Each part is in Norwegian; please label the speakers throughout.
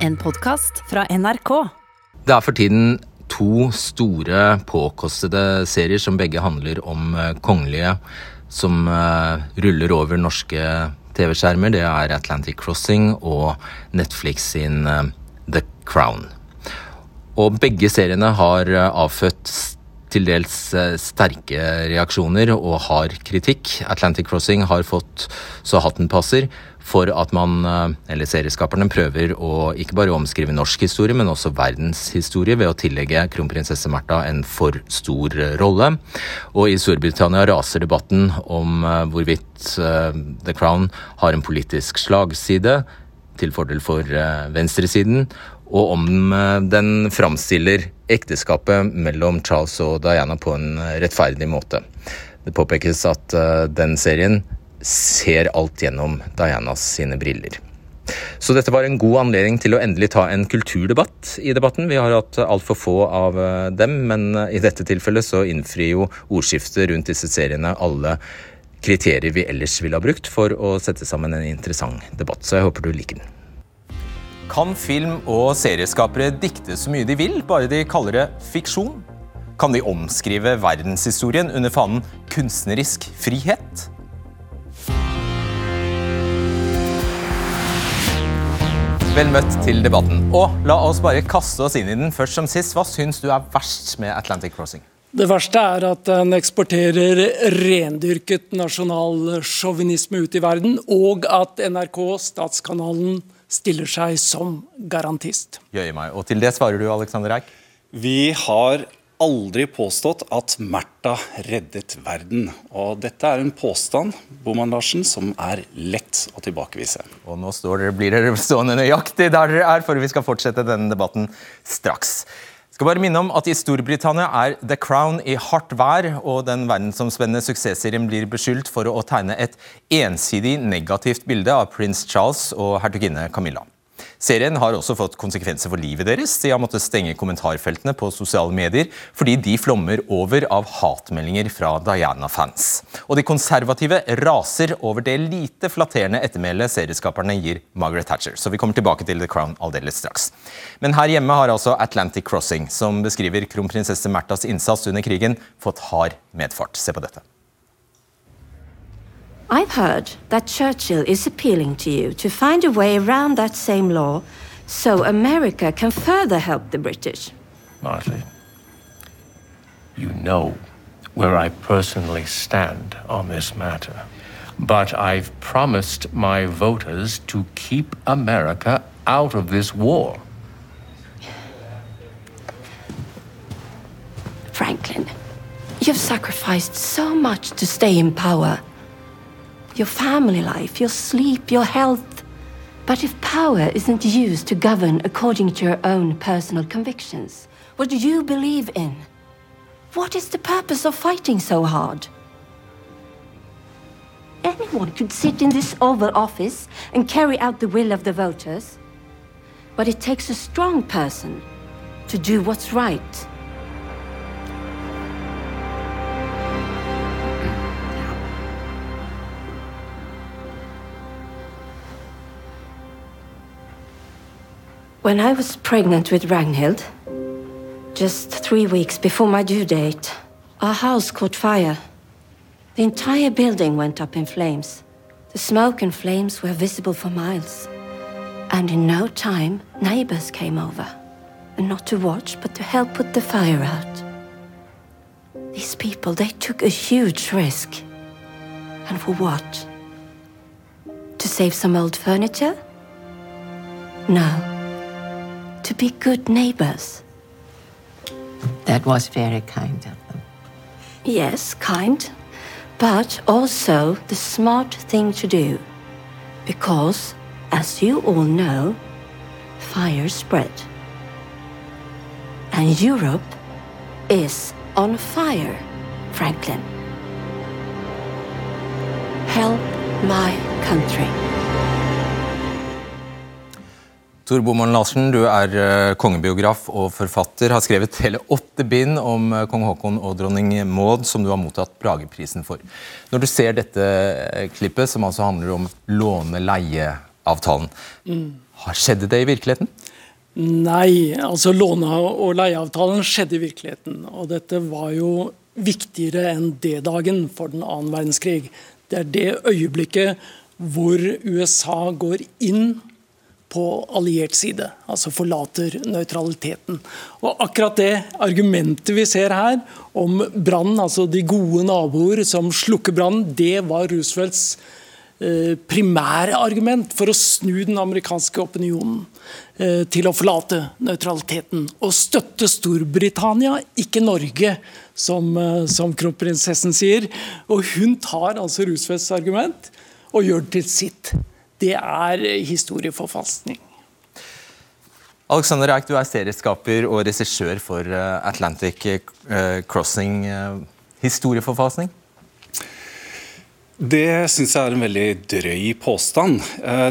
Speaker 1: En podkast fra NRK.
Speaker 2: Det er for tiden to store, påkostede serier som begge handler om eh, kongelige som eh, ruller over norske TV-skjermer. Det er Atlantic Crossing og Netflix sin eh, The Crown. Og begge seriene har avfødt til dels sterke reaksjoner og hard kritikk. Atlantic Crossing har fått så hatten passer for at man, eh, eller serieskaperne, prøver å ikke bare omskrive norsk historie, men også verdenshistorie ved å tillegge kronprinsesse Märtha en for stor eh, rolle. Og i Storbritannia raser debatten om eh, hvorvidt The Crown har en politisk slagside til fordel for venstresiden, og om den framstiller ekteskapet mellom Charles og Diana på en rettferdig måte. Det påpekes at den serien ser alt gjennom Dianas sine briller. Så dette var en god anledning til å endelig ta en kulturdebatt i debatten. Vi har hatt altfor få av eh, dem, men eh, i dette tilfellet så innfrir jo ordskiftet rundt disse seriene alle kriterier vi ellers ville ha brukt for å sette sammen en interessant debatt. Så jeg håper du liker den. Kan film- og serieskapere dikte så mye de vil, bare de kaller det fiksjon? Kan de omskrive verdenshistorien under fanen kunstnerisk frihet? Vel møtt til debatten. Og la oss bare kaste oss inn i den først som sist. Hva syns du er verst med Atlantic Crossing?
Speaker 3: Det verste er at den eksporterer rendyrket nasjonal sjåvinisme ut i verden, og at NRK, statskanalen, stiller seg som garantist.
Speaker 2: Jøye meg. Og til det svarer du, Alexander Eik?
Speaker 4: Vi har aldri påstått at Märtha reddet verden. Og dette er en påstand Boman Larsen, som er lett å tilbakevise.
Speaker 2: Og nå dere, blir dere stående nøyaktig der dere er, for vi skal fortsette denne debatten straks. Skal bare minne om at I Storbritannia er The Crown i hardt vær, og den verdensomspennende suksessserien blir beskyldt for å tegne et ensidig negativt bilde av prins Charles og hertuginne Camilla. Serien har også fått konsekvenser for livet deres. De har måttet stenge kommentarfeltene på sosiale medier fordi de flommer over av hatmeldinger fra Diana-fans. Og de konservative raser over det lite flatterende ettermælet serieskaperne gir Margaret Thatcher. Så vi kommer tilbake til The Crown aldeles straks. Men her hjemme har altså Atlantic Crossing, som beskriver kronprinsesse Märthas innsats under krigen, fått hard medfart. Se på dette.
Speaker 5: I've heard that Churchill is appealing to you to find a way around that same law so America can further help the British.
Speaker 6: Marty, you know where I personally stand on this matter. But I've promised my voters to keep America out of this war.
Speaker 5: Franklin, you've sacrificed so much to stay in power. Your family life, your sleep, your health. But if power isn't used to govern according to your own personal convictions, what do you believe in? What is the purpose of fighting so hard? Anyone could sit in this Oval Office and carry out the will of the voters. But it takes a strong person to do what's right. When I was pregnant with Ragnhild, just three weeks before my due date, our house caught fire. The entire building went up in flames. The smoke and flames were visible for miles. And in no time, neighbors came over. And not to watch, but to help put the fire out. These people, they took a huge risk. And for what? To save some old furniture? No. To be good neighbors.
Speaker 7: That was very kind of them.
Speaker 5: Yes, kind, but also the smart thing to do. Because, as you all know, fire spread. And Europe is on fire, Franklin. Help my country.
Speaker 2: Tor Boman Larsen, du er eh, kongebiograf og forfatter. Har skrevet hele åtte bind om eh, kong Haakon og dronning Maud, som du har mottatt Brageprisen for. Når du ser dette eh, klippet, som altså handler om låne-leie-avtalen, har skjedde det i virkeligheten?
Speaker 3: Nei, altså låne- og leieavtalen skjedde i virkeligheten. Og dette var jo viktigere enn D-dagen for den annen verdenskrig. Det er det øyeblikket hvor USA går inn på alliert side, altså forlater nøytraliteten. Og akkurat det argumentet vi ser her om brann, altså de gode naboer som slukker brannen, det var Roosevelts eh, primære argument for å snu den amerikanske opinionen eh, til å forlate nøytraliteten og støtte Storbritannia, ikke Norge, som, eh, som kronprinsessen sier. Og hun tar altså Roosevelts argument og gjør det til sitt. Det er historieforfalskning.
Speaker 2: Alexander Eik, du er serieskaper og regissør for eh, Atlantic eh, Crossing. Eh, historieforfalskning?
Speaker 4: Det syns jeg er en veldig drøy påstand.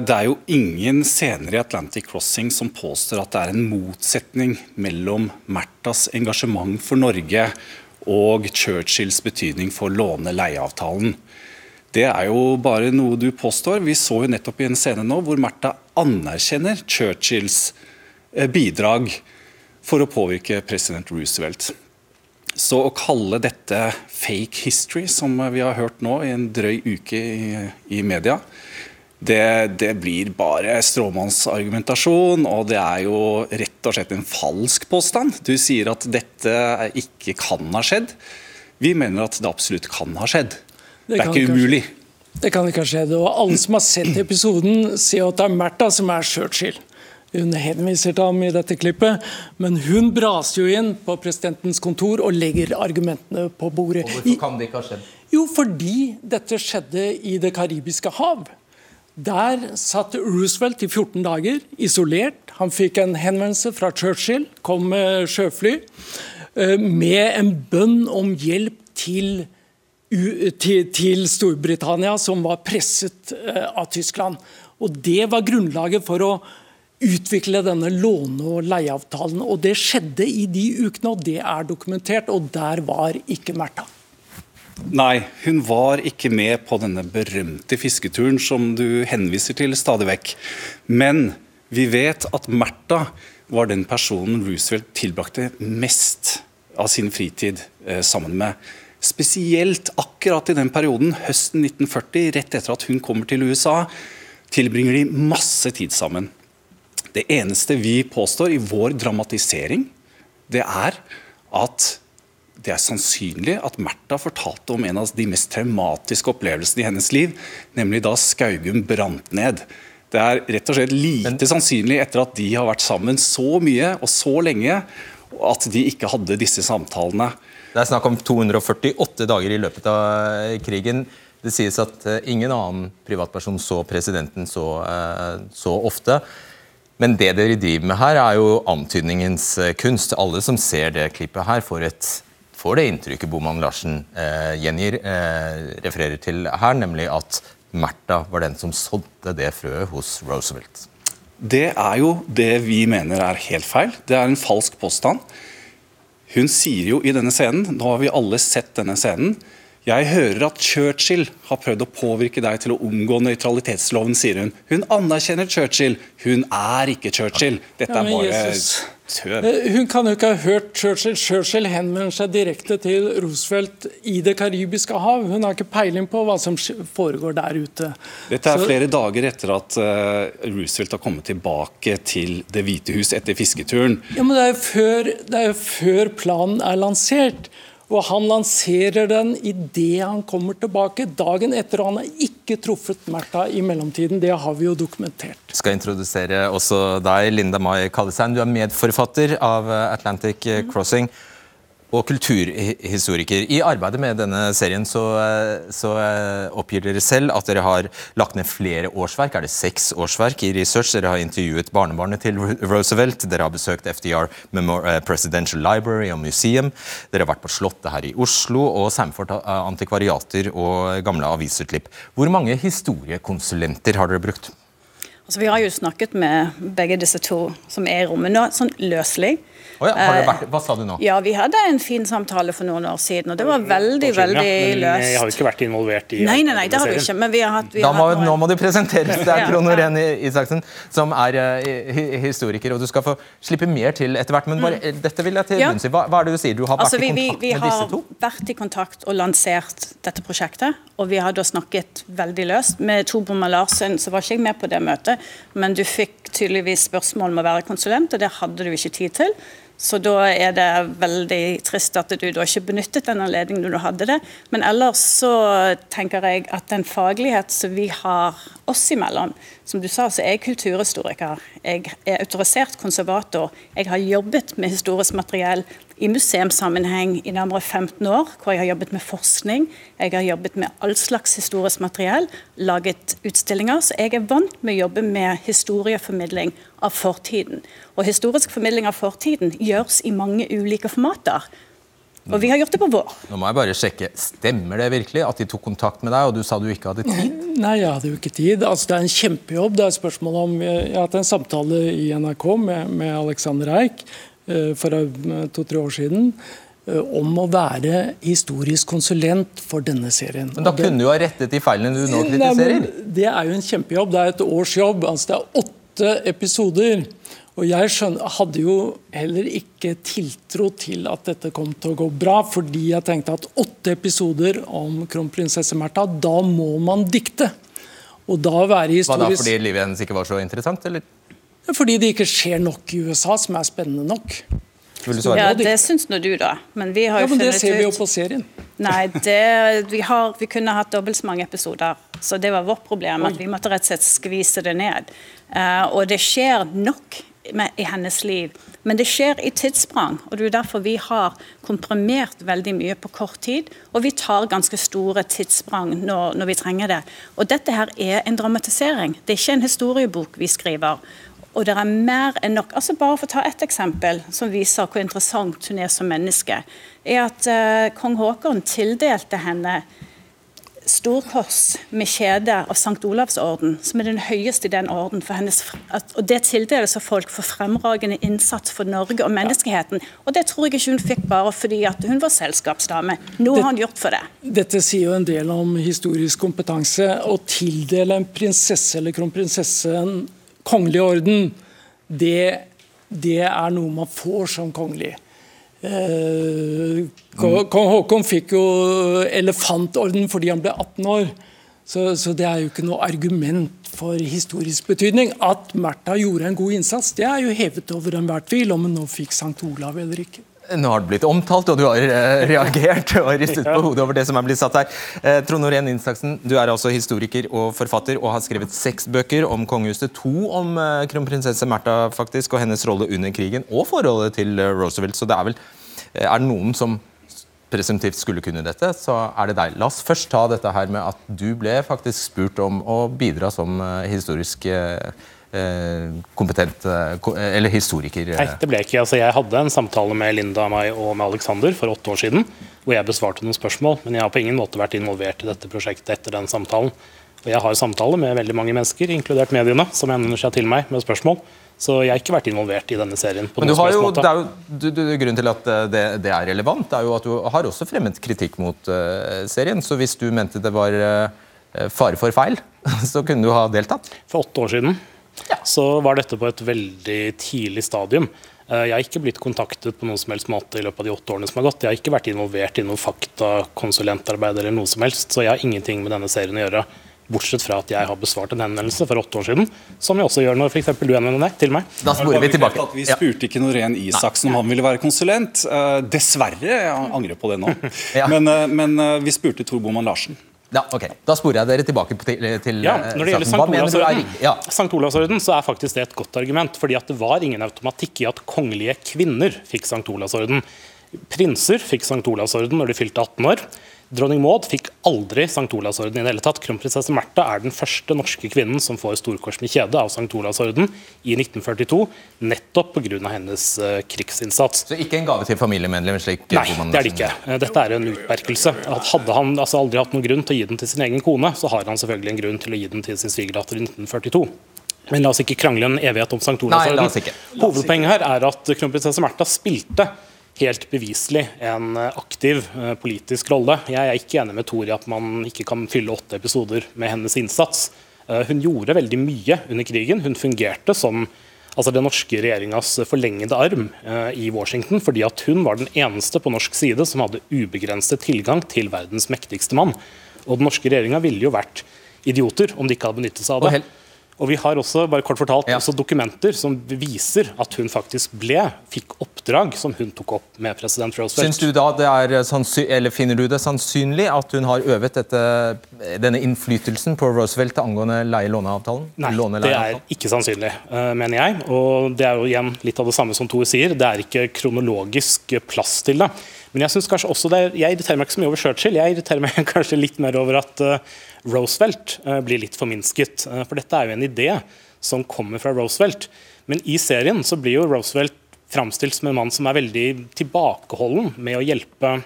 Speaker 4: Det er jo ingen scener i Atlantic Crossing som påstår at det er en motsetning mellom Märthas engasjement for Norge og Churchills betydning for låne-leieavtalen. Det er jo bare noe du påstår. Vi så jo nettopp i en scene nå hvor Märtha anerkjenner Churchills eh, bidrag for å påvirke president Roosevelt. Så å kalle dette fake history, som vi har hørt nå i en drøy uke i, i media, det, det, blir bare stråmannsargumentasjon, og det er jo rett og slett en falsk påstand. Du sier at dette ikke kan ha skjedd. Vi mener at det absolutt kan ha skjedd. Det, det er ikke umulig.
Speaker 3: Det kan ikke ha skjedd. Og alle som har sett episoden, ser at det er Märtha som er Churchill. Hun henviser til ham i dette klippet, men hun braser jo inn på presidentens kontor og legger argumentene på bordet.
Speaker 2: Og hvorfor kan det ikke ha skjedd?
Speaker 3: Jo, fordi dette skjedde i Det karibiske hav. Der satt Roosevelt i 14 dager, isolert. Han fikk en henvendelse fra Churchill, kom med sjøfly, eh, med en bønn om hjelp til til Storbritannia, som var presset eh, av Tyskland. Og Det var grunnlaget for å utvikle denne låne- og leieavtalen. Og Det skjedde i de ukene, og det er dokumentert. Og der var ikke Märtha.
Speaker 4: Nei, hun var ikke med på denne berømte fisketuren som du henviser til stadig vekk. Men vi vet at Märtha var den personen Roosevelt tilbrakte mest av sin fritid eh, sammen med. Spesielt akkurat i den perioden, høsten 1940, rett etter at hun kommer til USA, tilbringer de masse tid sammen. Det eneste vi påstår i vår dramatisering, det er at det er sannsynlig at Märtha fortalte om en av de mest traumatiske opplevelsene i hennes liv, nemlig da Skaugum brant ned. Det er rett og slett lite sannsynlig etter at de har vært sammen så mye og så lenge, at de ikke hadde disse samtalene.
Speaker 2: Det er snakk om 248 dager i løpet av krigen. Det sies at eh, ingen annen privatperson så presidenten så, eh, så ofte. Men det dere driver med her, er jo antydningens eh, kunst. Alle som ser det klippet her, får, et, får det inntrykket Boman Larsen eh, gjengir, eh, refererer til her, nemlig at Märtha var den som sådde det frøet hos Roosevelt.
Speaker 4: Det er jo det vi mener er helt feil. Det er en falsk påstand. Hun sier jo i denne scenen, nå har vi alle sett denne scenen, jeg hører at Churchill har prøvd å påvirke deg til å omgå nøytralitetsloven, sier hun. Hun anerkjenner Churchill, hun er ikke Churchill. Dette er bare tøv.
Speaker 3: Eh, hun kan jo ikke ha hørt Churchill. Churchill henvender seg direkte til Roosevelt i Det karibiske hav. Hun har ikke peiling på hva som foregår der ute.
Speaker 4: Dette er flere dager etter at uh, Roosevelt har kommet tilbake til Det hvite hus etter fisketuren.
Speaker 3: Ja, men det er jo før, før planen er lansert. Og han lanserer den idet han kommer tilbake, dagen etter. Og han har ikke truffet Märtha i mellomtiden. Det har vi jo dokumentert.
Speaker 2: Jeg skal introdusere også deg, Linda Mai Kallesein. Du er medforfatter av Atlantic Crossing og kulturhistoriker. I arbeidet med denne serien så, så, oppgir dere selv at dere har lagt ned flere årsverk. Er det seks årsverk i research? Dere har intervjuet barnebarnet til Roosevelt. Dere har besøkt FDR Memor Presidential Library og Museum. Dere har vært på Slottet her i Oslo og Samford antikvariater og gamle avisutklipp. Hvor mange historiekonsulenter har dere brukt?
Speaker 8: Altså, vi har jo snakket med begge disse to som er i rommet nå, sånn løselig.
Speaker 2: Oh ja, har det
Speaker 8: Eh,
Speaker 2: vært, hva sa du nå?
Speaker 8: Ja, vi hadde en fin samtale for noen år siden, og det var veldig,
Speaker 9: veldig løst. ja. Men
Speaker 8: løst.
Speaker 9: Jeg har jo ikke vært involvert i
Speaker 8: Nei, nei, nei, det har du ikke, men vi har hatt vi har
Speaker 2: må,
Speaker 8: hatt
Speaker 2: nå må du presenteres. Det er
Speaker 8: Ja.
Speaker 2: Trond Norén Isaksen, som er uh, historiker, og du skal få slippe mer til etter hvert. Men bare, mm. dette vil jeg til.
Speaker 8: Ja.
Speaker 2: bunns i. Hva, hva er det du sier? Du har vært
Speaker 8: Altså,
Speaker 2: i
Speaker 8: vi, vi,
Speaker 2: kontakt
Speaker 8: vi
Speaker 2: med disse to?
Speaker 8: Vi har vært i kontakt og lansert dette prosjektet. Og vi har da snakket veldig løst. Med Tor Bommer Larsen så var ikke jeg med på det møtet, men du fikk tydeligvis spørsmål om å være konsulent, og det hadde du ikke tid til. Så da er det veldig trist at du da ikke benyttet den anledningen du hadde det. Men ellers så tenker jeg at den faglighet som vi har oss imellom Som du sa, så er jeg kulturhistoriker. Jeg er autorisert konservator. Jeg har jobbet med historisk materiell i museumssammenheng i nærmere 15 år, hvor jeg har jobbet med forskning. Jeg har jobbet med all slags historisk materiell, laget utstillinger. Så jeg er vant med å jobbe med historieformidling av fortiden. Og historisk formidling av fortiden gjøres i mange ulike formater. Og vi har gjort det på vår.
Speaker 2: Nå må jeg bare sjekke. Stemmer det virkelig at de tok kontakt med deg, og du sa du ikke hadde tid?
Speaker 3: Nei, jeg hadde jo ikke tid. Altså, det er en kjempejobb. Det er et spørsmål om Jeg har hatt en samtale i NRK med, med Alexander Eik eh, for eh, to-tre år siden eh, om å være historisk konsulent for denne serien.
Speaker 2: Men da
Speaker 3: det-
Speaker 2: kunne du ha rettet de feilene du nå kritiserer.
Speaker 3: Nei, det er jo en kjempejobb. Det er et års jobb. Altså, det er åtte episoder. Og jeg skjønner, hadde jo heller ikke tiltro til at dette kom til å gå bra, fordi jeg tenkte at åtte episoder om kronprinsesse Märtha, da må man dikte. Og da være
Speaker 2: historisk... Var
Speaker 3: det
Speaker 2: fordi livet hennes ikke var så interessant, eller?
Speaker 3: Fordi det ikke skjer nok i USA som er spennende nok.
Speaker 8: Ja, det syns nå du, da. Men vi har
Speaker 3: Ja, men Det ser vi jo på serien.
Speaker 8: Nei, det, vi, har, vi kunne hatt dobbelt så mange episoder. Så det var vårt problem. at Vi måtte rett og slett skvise det ned. Uh, og det skjer nok med, i hennes liv. Men det skjer i tidssprang. og Det er derfor vi har komprimert veldig mye på kort tid. Og vi tar ganske store tidssprang når, når vi trenger det. Og dette her er en dramatisering. Det er ikke en historiebok vi skriver. Og det er mer enn nok. Altså Bare for å ta ett eksempel som viser hvor interessant hun er som menneske. er at uh, Kong Haakon tildelte henne storkors med kjede av St. Olavs orden, som er den høyeste i den orden. For hennes, og Det tildeles av folk for fremragende innsats for Norge og menneskeheten. Og det tror jeg ikke hun fikk bare fordi at hun var selskapsdame. Noe har hun gjort for det.
Speaker 3: Dette sier jo en del om historisk kompetanse. Å tildele en prinsesse eller kronprinsesse en kongelig orden, det, det er noe man får som kongelig. Eh, Kong kong Haakon fikk jo elefantorden fordi han ble 18 år. Så, så det er jo ikke noe argument for historisk betydning. At Märtha gjorde en god innsats, det er jo hevet over enhver tvil om hun nå fikk St. Olav eller ikke.
Speaker 2: Nå har det blitt omtalt, og du har eh, reagert og ristet på hodet over det som er blitt satt her. Eh, Trond Norén Instaksen, du er altså historiker og forfatter og har skrevet seks bøker om kongehuset. To om eh, kronprinsesse Märtha faktisk, og hennes rolle under krigen, og forholdet til Roosevelt. Så det er vel Er det noen som presumptivt skulle kunne dette, så er det deg. La oss først ta dette her med at du ble faktisk spurt om å bidra som historisk kompetent eh, Eller historiker. eh.
Speaker 9: Nei, det ble ikke. Altså, jeg hadde en samtale med Linda meg og med Alexander for åtte år siden, hvor jeg besvarte noen spørsmål, men jeg har på ingen måte vært involvert i dette prosjektet etter den samtalen. Og jeg har samtale med veldig mange mennesker, inkludert mediene, som henvender seg til meg med spørsmål. Så jeg har ikke vært involvert i denne serien. på
Speaker 2: Men jo, det er jo, du, du, grunnen til at eh, det, det er relevant, er jo at du har også fremmet kritikk mot uh, serien. Så hvis du mente det var uh, fare for feil, så kunne du ha deltatt.
Speaker 9: For åtte år siden så var dette på et veldig tidlig stadium. Eh, Jeg har ikke blitt kontaktet på noen som helst måte i løpet av de åtte årene som har gått. Jeg har ikke vært involvert i noe faktakonsulentarbeid eller noe som helst, så jeg har ingenting med denne serien å gjøre. Bortsett fra at jeg har besvart en henvendelse for åtte år siden, som jeg også gjør når f.eks. du henvender deg til meg.
Speaker 2: Da sporer vi tilbake.
Speaker 4: Vi spurte ikke Norén Isaksen om han ville være konsulent. Eh, dessverre. Jeg angrer på det nå. Men, eh, men vi spurte Tor Boman Larsen.
Speaker 2: Ja, ok. Da sporer jeg dere tilbake til, til
Speaker 9: Ja,
Speaker 2: eh,
Speaker 9: Når det gjelder
Speaker 2: er
Speaker 9: Olavsorden.
Speaker 2: Ja.
Speaker 9: Olavsorden, så er faktisk det et godt argument. fordi at det var ingen automatikk i at kongelige kvinner fikk Sankt Olavsorden. Prinser fikk Sankt Olavsorden når de fylte 18 år. Dronning Maud fikk aldri Sankt Olavsorden i det hele tatt. Kronprinsesse Märtha er den første norske kvinnen som får storkors med kjede av Sankt Olavsorden i 1942, nettopp pga. hennes eh, krigsinnsats.
Speaker 2: Så ikke en gave til familiemedlemmer? slik
Speaker 9: Nei, det er det ikke. Eh, Dette er en utmerkelse. Hadde han altså aldri hatt noen grunn til å gi den til sin egen kone, så har han selvfølgelig en grunn til å gi den til sin svigerdatter i 1942. Men la oss ikke krangle en evighet om St.
Speaker 2: Ikke.
Speaker 9: Hovedpoenget her er at kronprinsesse Märtha spilte helt beviselig en eh, aktiv eh, politisk rolle. Jeg er ikke enig med Tor i at man ikke kan fylle åtte episoder med hennes innsats. Eh, hun gjorde veldig mye under krigen. Hun fungerte som altså den norske regjeringas forlengede arm i Washington, fordi at hun var den eneste på norsk side som hadde ubegrenset tilgang til verdens mektigste mann. Og den norske regjeringa ville jo vært idioter om de ikke hadde benyttet seg av det. Og vi har også bare kort fortalt,
Speaker 2: Ja.
Speaker 9: også dokumenter som viser at hun faktisk ble, fikk oppdrag som hun tok opp med president Roosevelt.
Speaker 2: Synes du da det er eller Finner du det sannsynlig at hun har øvet dette, denne innflytelsen på Roosevelt angående leie-låneavtalen?
Speaker 9: Nei, det er ikke sannsynlig, eh, mener jeg. Og det er jo igjen litt av det samme som Tor sier. Det er ikke kronologisk plass til det. Men jeg synes kanskje også det jeg irriterer meg ikke så mye over Churchill. Jeg irriterer meg kanskje litt mer over at eh, Roosevelt eh, blir litt forminsket. Eh, for dette er jo en idé som kommer fra Roosevelt. Men i serien så blir jo Roosevelt framstilt som en mann som er veldig tilbakeholden med å hjelpe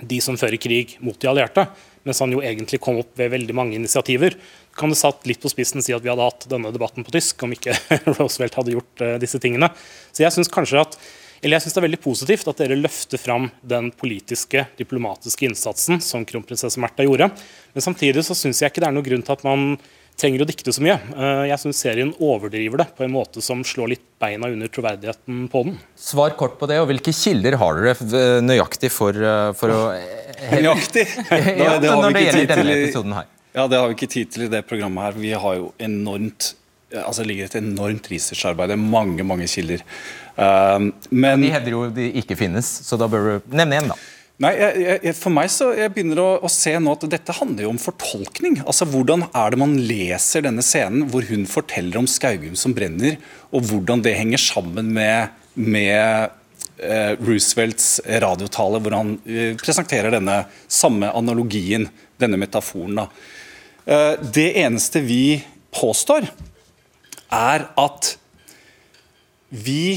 Speaker 9: de som fører krig mot de allierte, mens han jo egentlig kom opp ved veldig mange initiativer. Kan det satt litt på spissen si at vi hadde hatt denne debatten på tysk om ikke Roosevelt hadde gjort eh, disse tingene. Så jeg synes kanskje at eller jeg synes Det er veldig positivt at dere løfter fram den politiske, diplomatiske innsatsen som kronprinsesse Märtha gjorde. Men samtidig så syns jeg ikke det er noen grunn til at man trenger å dikte så mye. Eh, Jeg syns serien overdriver det på en måte som slår litt beina under troverdigheten på den.
Speaker 2: Svar kort på det, og hvilke kilder har dere eh, nøyaktig for, eh, for å
Speaker 4: Nøyaktig!
Speaker 2: Ja,
Speaker 4: det har vi ikke tid til i- Ja, Det har vi ikke tid til i det programmet her. Vi har jo enormt altså Det ligger et enormt researcharbeid. Er mange mange kilder. Um, men
Speaker 2: De hevder jo de ikke finnes, så da bør du nevne en, da.
Speaker 4: Nei, jeg, jeg, For meg så jeg begynner å, å se nå at dette handler jo om fortolkning. Altså Hvordan er det man leser denne scenen hvor hun forteller om Skaugum som brenner, og hvordan det henger sammen med, med eh, Roosevelts radiotale, hvor han eh, presenterer denne samme analogien, denne metaforen. da. Eh, det eneste vi påstår, er at vi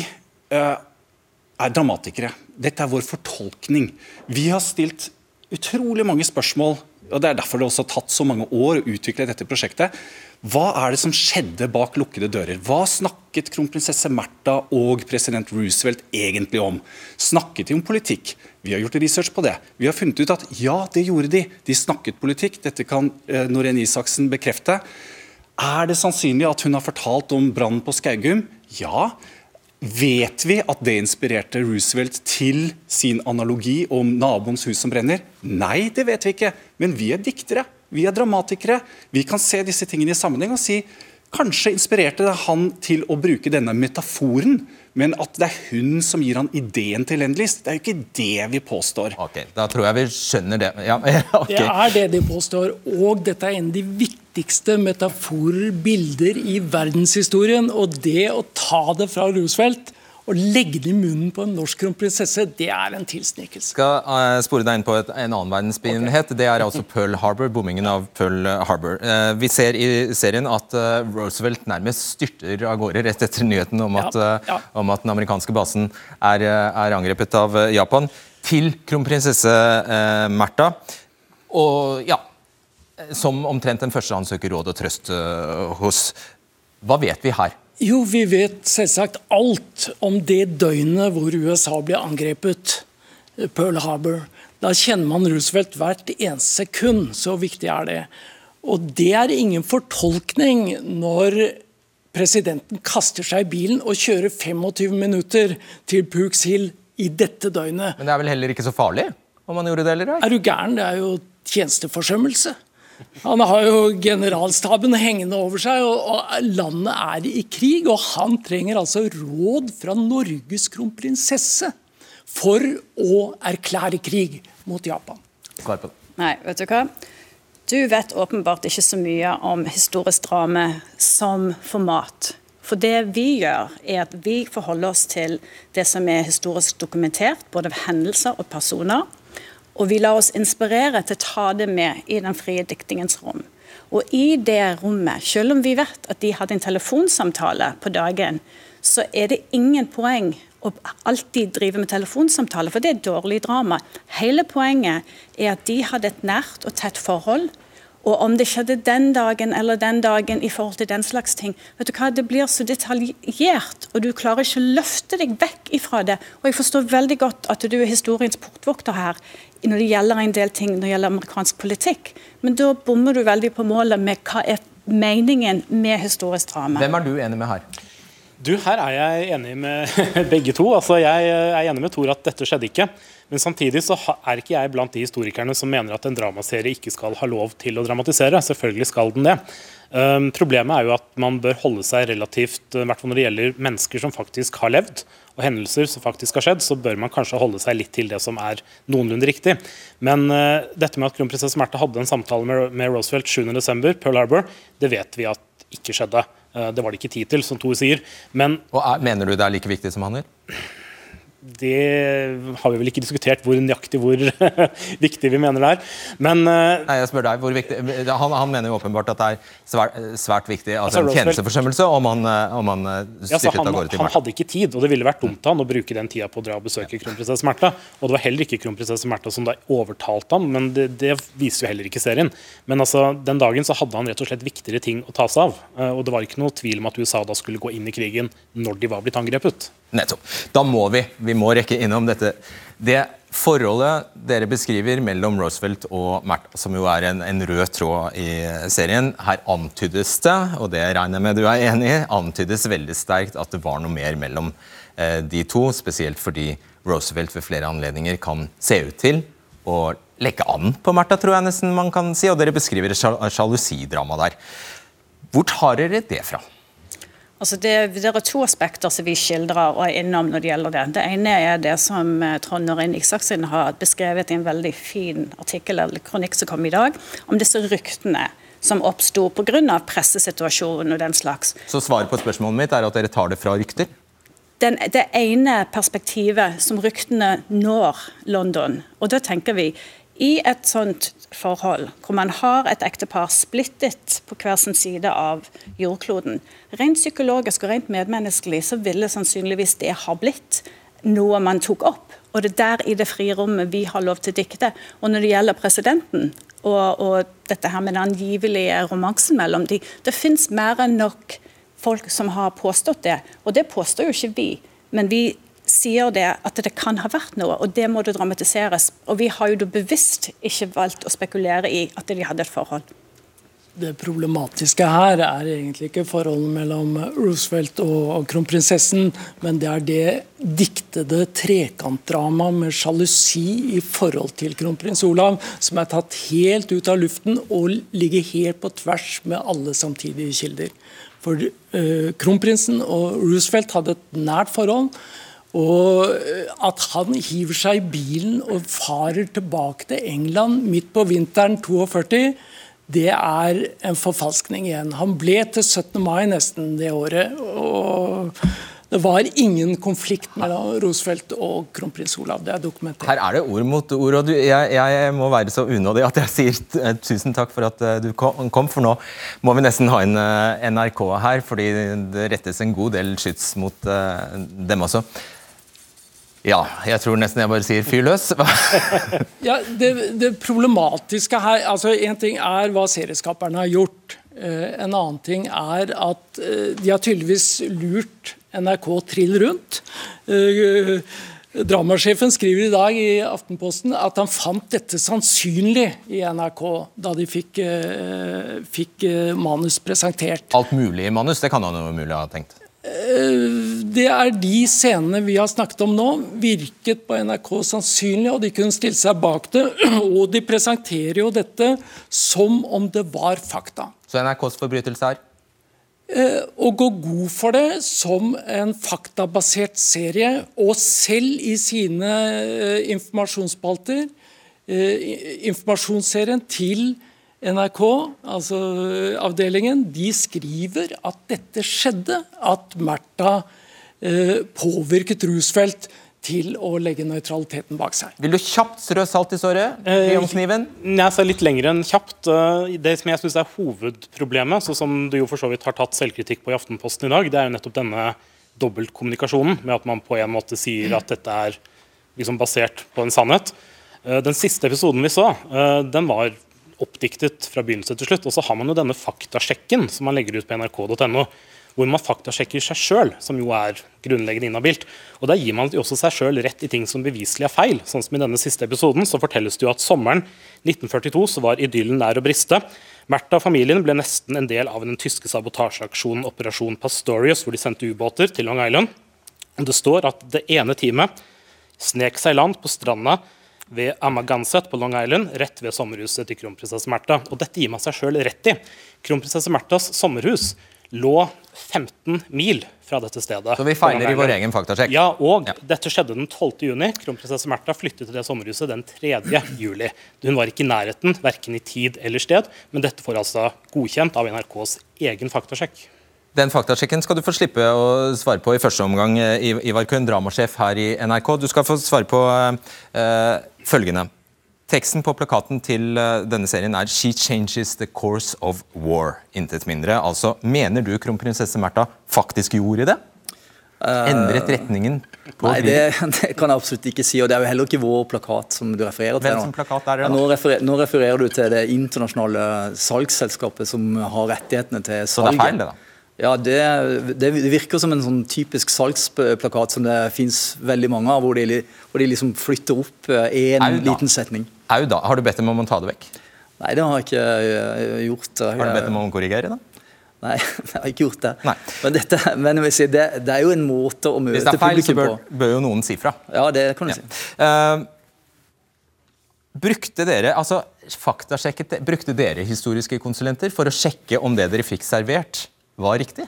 Speaker 4: er dramatikere. Dette er vår fortolkning. Vi har stilt utrolig mange spørsmål, og det er derfor det også har tatt så mange år å utvikle dette prosjektet. Hva er det som skjedde bak lukkede dører? Hva snakket kronprinsesse Märtha og president Roosevelt egentlig om? Snakket de om politikk? Vi har gjort research på det. Vi har funnet ut at ja, det gjorde de. De snakket politikk. Dette kan eh, Norén Isaksen bekrefte. Er det sannsynlig at hun har fortalt om brannen på Skaugum? Ja. Vet vi at det inspirerte Roosevelt til sin analogi om naboens hus som brenner? Nei, det vet vi ikke. Men vi er diktere. Vi er dramatikere. Vi kan se disse tingene i sammenheng og si Kanskje inspirerte det han til å bruke denne metaforen, men at det er hun som gir han ideen til Endlist, det er jo ikke det vi påstår.
Speaker 2: Ok, Da tror jeg vi skjønner det. Ja, okay.
Speaker 3: Det er det de påstår. Og dette er en av de viktigste metaforer, bilder, i verdenshistorien. Og det å ta det fra Roosevelt og legge det i munnen på en norsk kronprinsesse, det er en tilsnikelse.
Speaker 2: skal uh, spore deg inn på et, en annen verdensbegivenhet. Det er altså Pearl Harbor, bombingen av Pearl Harbor. Uh, vi ser i serien at uh, Roosevelt nærmest styrter av gårde rett etter nyheten om at,
Speaker 3: Ja, ja.
Speaker 2: om at den amerikanske basen er, er angrepet av Japan, til kronprinsesse Märtha. Og ja, som omtrent den første han søker råd og trøst eh, hos. Hva vet vi her?
Speaker 3: Jo, vi vet selvsagt alt om det døgnet hvor USA ble angrepet, eh, Pearl Harbor. Da kjenner man Roosevelt hvert eneste sekund, så viktig er det. Og det er ingen fortolkning når presidenten kaster seg i bilen og kjører 25 minutter til Pooks Hill i dette døgnet.
Speaker 2: Men det er vel heller ikke så farlig om man gjorde det eller?
Speaker 3: Er du gæren? Det er jo tjenesteforsømmelse. Han har jo generalstaben hengende over seg, og, og landet er i krig. Og han trenger altså råd fra Norges kronprinsesse for å erklære krig mot Japan.
Speaker 2: På.
Speaker 8: Nei, vet du hva? Du vet åpenbart ikke så mye om historisk drame som format. For det vi gjør, er at vi forholder oss til det som er historisk dokumentert, både av hendelser og personer. Og vi lar oss inspirere til å ta det med i den frie diktingens rom. Og i det rommet, selv om vi vet at de hadde en telefonsamtale på dagen, så er det ingen poeng å alltid drive med telefonsamtale, for det er dårlig drama. Hele poenget er at de hadde et nært og tett forhold, Og om det skjedde den dagen eller den dagen i forhold til den slags ting. vet du hva, Det blir så detaljert, og du klarer ikke å løfte deg vekk ifra det. Og Jeg forstår veldig godt at du er historiens portvokter her når det gjelder en del ting når det gjelder amerikansk politikk. Men da bommer du veldig på målet med hva er meningen med historisk drama.
Speaker 2: Hvem er du enig med her?
Speaker 9: Du, Her er jeg enig med begge to. Altså, Jeg er enig med Tor at dette skjedde ikke. Men samtidig så er ikke jeg blant de historikerne som mener at en dramaserie ikke skal ha lov til å dramatisere. Selvfølgelig skal den det. Um, problemet er jo at man bør holde seg relativt, i hvert fall når det gjelder mennesker som faktisk har levd, og hendelser som faktisk har skjedd, så bør man kanskje holde seg litt til det som er noenlunde riktig. Men uh, dette med at kronprinsesse Märtha hadde en samtale med, med Roosevelt 7.12., Pearl Harbor, det vet vi at ikke skjedde. Uh, det var det ikke tid til, som Thor sier. Men,
Speaker 2: og er, Mener du det er like viktig som han gjør?
Speaker 9: Det har vi vel ikke diskutert hvor nøyaktig hvor viktig vi mener det er. Men uh,
Speaker 2: Nei, jeg spør deg, hvor viktig Han, han mener jo åpenbart at det er svært, svært viktig. Altså, altså en tjenesteforsømmelse om han, eh, om han eh, styrtet ja, av gårde til
Speaker 9: Han hadde ikke tid, og det ville vært dumt av han å bruke den tida på å dra og besøke kronprinsesse Märtha. Og det var heller ikke kronprinsesse Märtha som da overtalte ham, men det, det, viser jo heller ikke serien. Men altså, den dagen så hadde han rett og slett viktigere ting å ta seg av. Og det var ikke noe tvil om at USA da skulle gå inn i krigen når de var blitt angrepet.
Speaker 2: Nettopp. Da må vi vi må rekke innom dette. Det forholdet dere beskriver mellom Roosevelt og Märtha, som jo er en, en, rød tråd i serien, her antydes det, og det regner jeg med du er enig i, antydes veldig sterkt at det var noe mer mellom eh, de to. Spesielt fordi Roosevelt ved flere anledninger kan se ut til å legge an på Märtha, tror jeg nesten man kan si. Og dere beskriver et sjalusidrama der. Hvor tar dere det fra?
Speaker 8: Altså det, det, er to aspekter som vi skildrer og er innom når det gjelder det. Det ene er det som eh, Trond Norin Isaksen har beskrevet i en veldig fin artikkel eller kronikk som kom i dag, om disse ryktene som oppsto pga. pressesituasjonen og den slags.
Speaker 2: Så svaret på spørsmålet mitt er at dere tar det fra rykter?
Speaker 8: Den, det ene perspektivet som ryktene når London, og da tenker vi i et sånt forhold, hvor man har et ektepar splittet på hver sin side av jordkloden, rent psykologisk og rent medmenneskelig så ville sannsynligvis det ha blitt noe man tok opp. Og det er der i det frie rommet vi har lov til å dikte. Og når det gjelder presidenten og, og dette her med den angivelige romansen mellom de, det fins mer enn nok folk som har påstått det. Og det påstår jo ikke vi. Men vi sier det at det kan ha vært noe, og det må det dramatiseres. Og vi har jo bevisst ikke valgt å spekulere i at de hadde et forhold.
Speaker 3: Det problematiske her er egentlig ikke forholdet mellom Roosevelt og kronprinsessen, men det er det diktede trekantdramaet med sjalusi i forhold til kronprins Olav, som er tatt helt ut av luften og ligger helt på tvers med alle samtidige kilder. For uh, kronprinsen og Roosevelt hadde et nært forhold. Og eh, at han hiver seg i bilen og farer tilbake til England midt på vinteren 42, det er en forfalskning igjen. Han ble til 17. mai nesten det året. og det var ingen konflikt mellom Roosevelt og kronprins Olav. Det er dokumentert.
Speaker 2: Her er det ord mot ord, og du, jeg, jeg, må være så unådig at jeg sier eh, tusen takk for at eh, du kom, for nå må vi nesten ha inn NRK her, fordi det rettes en god del skyts mot dem også. Ja, jeg tror nesten jeg bare sier fyr løs.
Speaker 3: ja, det, det, problematiske her altså En ting er hva serieskaperne har gjort. Uh, en annen ting er at uh, de har tydeligvis lurt NRK trill rundt. Uh, Dramasjefen skriver i dag i Aftenposten at han fant dette sannsynlig i NRK da de fikk, fikk manus presentert.
Speaker 2: Alt mulig manus? Det kan han jo mulig ha tenkt?
Speaker 3: Eh, det er de scenene vi har snakket om nå, virket på NRK sannsynlig, og de kunne stille seg bak det. Og de presenterer jo dette som om det var fakta.
Speaker 2: Så NRKs forbrytelse er?
Speaker 3: Eh, å gå god for det som en faktabasert serie, og selv i sine eh, informasjonsspalter, informasjonsserien til NRK, altså avdelingen, de skriver at dette skjedde. At Märtha eh, påvirket Roosevelt til å legge nøytraliteten bak seg.
Speaker 2: Vil du kjapt strø salt i såret? Eh, kniven?
Speaker 9: Jeg sa litt lenger enn kjapt. Eh, det som jeg synes er hovedproblemet, så som du jo for så vidt har tatt selvkritikk på i Aftenposten i dag, det er jo nettopp denne dobbeltkommunikasjonen, med at man på en måte sier at dette er liksom basert på en sannhet. Eh, den siste episoden vi så, den var oppdiktet fra begynnelse til slutt. Og så har man jo denne faktasjekken som man legger ut på nrk.no, hvor man faktasjekker seg sjøl, som jo er grunnleggende inhabilt. Og der gir man jo også seg sjøl rett i ting som beviselig er feil. Sånn som i denne siste episoden så fortelles det jo at sommeren 1942 så var idyllen nær å briste. Märtha og familien ble nesten en del av den tyske sabotasjeaksjonen Operasjon Pastorius, hvor de sendte ubåter til Long Island. Det står at det ene teamet snek seg i land på stranda ved Amaganset på Long Island, rett ved sommerhuset til kronprinsesse Märtha. Og dette gir man seg sjøl rett i. Kronprinsesse Märthas sommerhus lå 15 mil fra dette stedet.
Speaker 2: Så vi feiler i vår egen faktasjekk?
Speaker 9: Ja, og ja. dette skjedde den 12. juni. Kronprinsesse Märtha flyttet til det sommerhuset den 3. juli. Hun var ikke i nærheten, verken i tid eller sted, men dette får altså godkjent av NRKs egen faktasjekk.
Speaker 2: Den faktasjekken skal du få slippe å svare på i første omgang, Ivar Kuhn, dramasjef her i NRK. Du skal få svare på uh, følgende. Teksten på plakaten til uh, denne serien er 'She changes the course of war'. Intet mindre. Altså, Mener du kronprinsesse Märtha faktisk gjorde det? Endret retningen på
Speaker 10: Nei, det, det, kan jeg absolutt ikke si. og Det er jo heller ikke vår plakat som du refererer til.
Speaker 2: Hvem som plakat er det da?
Speaker 10: Nå refererer, nå refererer du til det internasjonale salgsselskapet som har rettighetene til salget.
Speaker 2: Så det er feil, det da?
Speaker 10: Ja, det, det, virker som en sånn typisk salgsplakat som det fins veldig mange av, hvor de, hvor de liksom flytter opp én eh, liten setning.
Speaker 2: Au da. Har du bedt dem om å ta det vekk?
Speaker 10: Nei, det har jeg ikke eh, gjort.
Speaker 2: Har du bedt dem om å korrigere, da?
Speaker 10: Nei, jeg har ikke gjort det. Nei. Men, dette, men si, det, det, er jo en måte å møte publikum på. Hvis det er feil,
Speaker 2: så bør, bør, jo noen si fra.
Speaker 10: Ja, det kan du ja. si. Uh,
Speaker 2: brukte dere altså, faktasjekket, brukte dere historiske konsulenter for å sjekke om det dere fikk servert, var riktig?